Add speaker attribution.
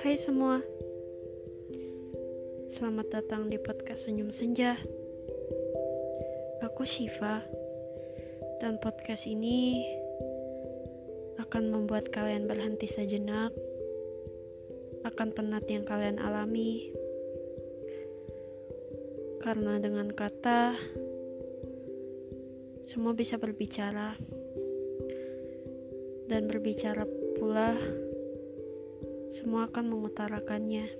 Speaker 1: Hai semua, selamat datang di podcast Senyum Senja. Aku Shiva, dan podcast ini akan membuat kalian berhenti sejenak akan penat yang kalian alami. Karena dengan kata, semua bisa berbicara dan berbicara pula, semua akan mengutarakannya.